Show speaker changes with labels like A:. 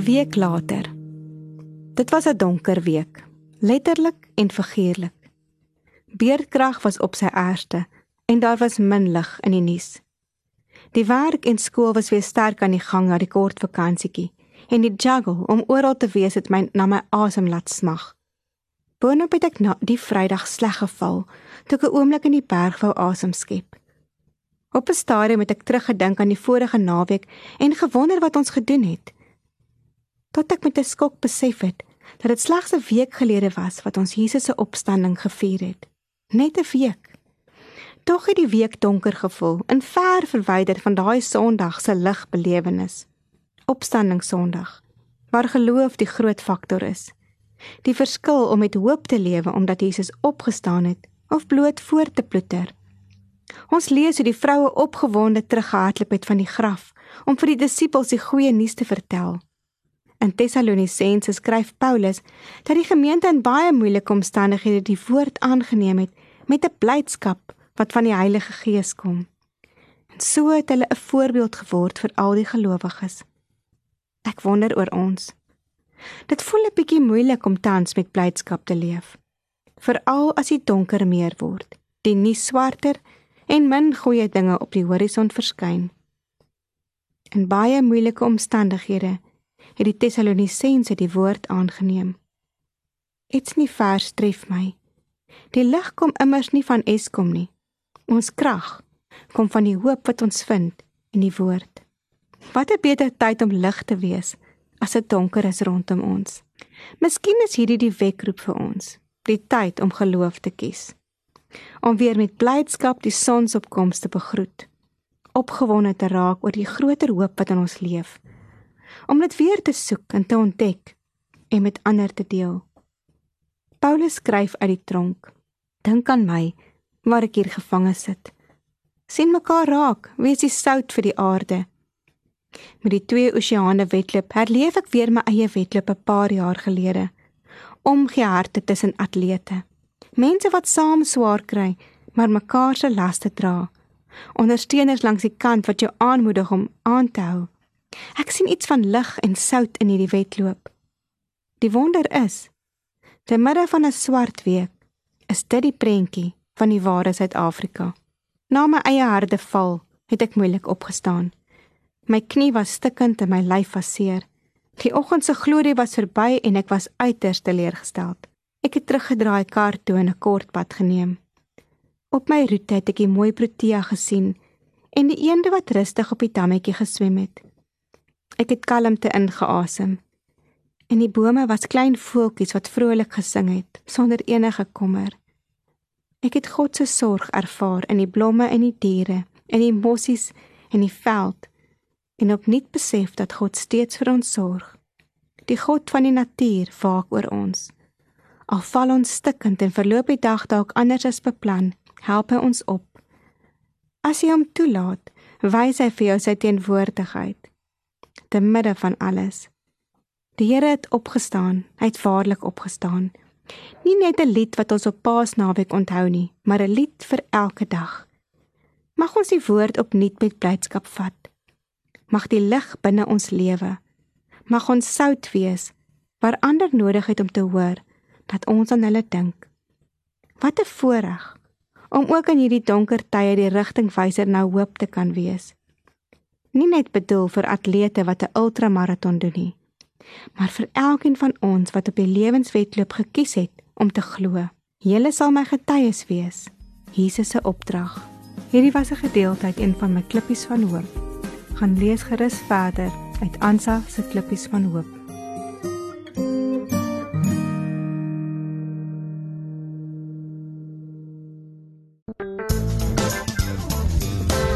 A: 'n week later. Dit was 'n donker week, letterlik en figuurlik. Beerdkrag was op sy ergste en daar was min lig in die nuus. Die werk en skool was weer sterk aan die gang na die kort vakansietjie en die juggle om oral te wees het my na my asem laat smag. Boonop het ek na die Vrydag sleg geval toe ek 'n oomblik in die berg wou asem skep. Op 'n stadium het ek teruggedink aan die vorige naweek en gewonder wat ons gedoen het tot ek met 'n skok besef het dat dit slegs 'n week gelede was wat ons Jesus se opstanding gevier het. Net 'n week. Tog het die week donker gevoel, in ver verwyder van daai Sondag se ligbelewenis. Opstanding Sondag, waar geloof die groot faktor is. Die verskil om met hoop te lewe omdat Jesus opgestaan het of bloot voort te ploeter. Ons lees hoe die vroue opgewonde teruggehardloop het van die graf om vir die disippels die goeie nuus te vertel. In Tessalonisense skryf Paulus dat die gemeente in baie moeilike omstandighede die woord aangeneem het met 'n blydskap wat van die Heilige Gees kom. En so het hulle 'n voorbeeld geword vir al die gelowiges. Ek wonder oor ons. Dit voel 'n bietjie moeilik om tans met blydskap te leef. Veral as die donker meer word, die nuus swarter en min goeie dinge op die horison verskyn. In baie moeilike omstandighede het die Tessalonisense die woord aangeneem. Dit's nie vers tref my. Die lig kom immers nie van Eskom nie. Ons krag kom van die hoop wat ons vind in die woord. Wat 'n beter tyd om lig te wees as dit donker is rondom ons. Miskien is hierdie die wekroep vir ons, die tyd om geloof te kies. Om weer met blydskap die sonsopkoms te begroet, opgewonde te raak oor die groter hoop wat in ons leef om dit weer te soek en te ontdek en met ander te deel. Paulus skryf uit die tronk. Dink aan my waar ek hier gevange sit. sien mekaar raak, wees die sout vir die aarde. Met die twee oseane wedloop herleef ek weer my eie wedloop 'n paar jaar gelede. Omgee harte tussen atlete. Mense wat saam swaar kry, maar mekaar se laste dra. Ondersteuners langs die kant wat jou aanmoedig om aan te hou. Ek sien iets van lig en sout in hierdie wedloop. Die wonder is, te midde van 'n swart week, is dit die prentjie van die ware Suid-Afrika. Na my eie harde val, het ek moeilik opgestaan. My knie was stikkend en my lyf was seer. Die oggend se glorie was verby en ek was uiters teleurgesteld. Ek het teruggedraai kar toe en 'n kort pad geneem. Op my roete het ek die mooi protea gesien en die eende wat rustig op die dammetjie geswem het. Ek het kalmte ingeasem. En die bome was klein voeltjies wat vrolik gesing het sonder enige kommer. Ek het God se sorg ervaar in die blomme en die diere, in die mossies en die veld en opnuut besef dat God steeds vir ons sorg. Die God van die natuur waak oor ons. Al val ons stikkend en verloop die dag dalk anders as beplan, help hy ons op. As jy hom toelaat, wys hy vir jou sy teenwoordigheid te midde van alles. Die Here het opgestaan, hy het waarlik opgestaan. Nie net 'n lied wat ons op Paasnaweek onthou nie, maar 'n lied vir elke dag. Mag ons die woord opnuut met blydskap vat. Mag die lig binne ons lewe. Mag ons sout wees waar ander nodig het om te hoor dat ons aan hulle dink. Wat 'n voorreg om ook in hierdie donker tye die rigtingwyser na hoop te kan wees nie net bedoel vir atlete wat 'n ultramaraton doen nie, maar vir elkeen van ons wat op die lewenswedloop gekies het om te glo. Julle sal my getuies wees. Jesus se opdrag. Hierdie was 'n gedeelte uit een van my klippies van hoop. Gaan lees gerus verder uit Ansa se klippies van hoop.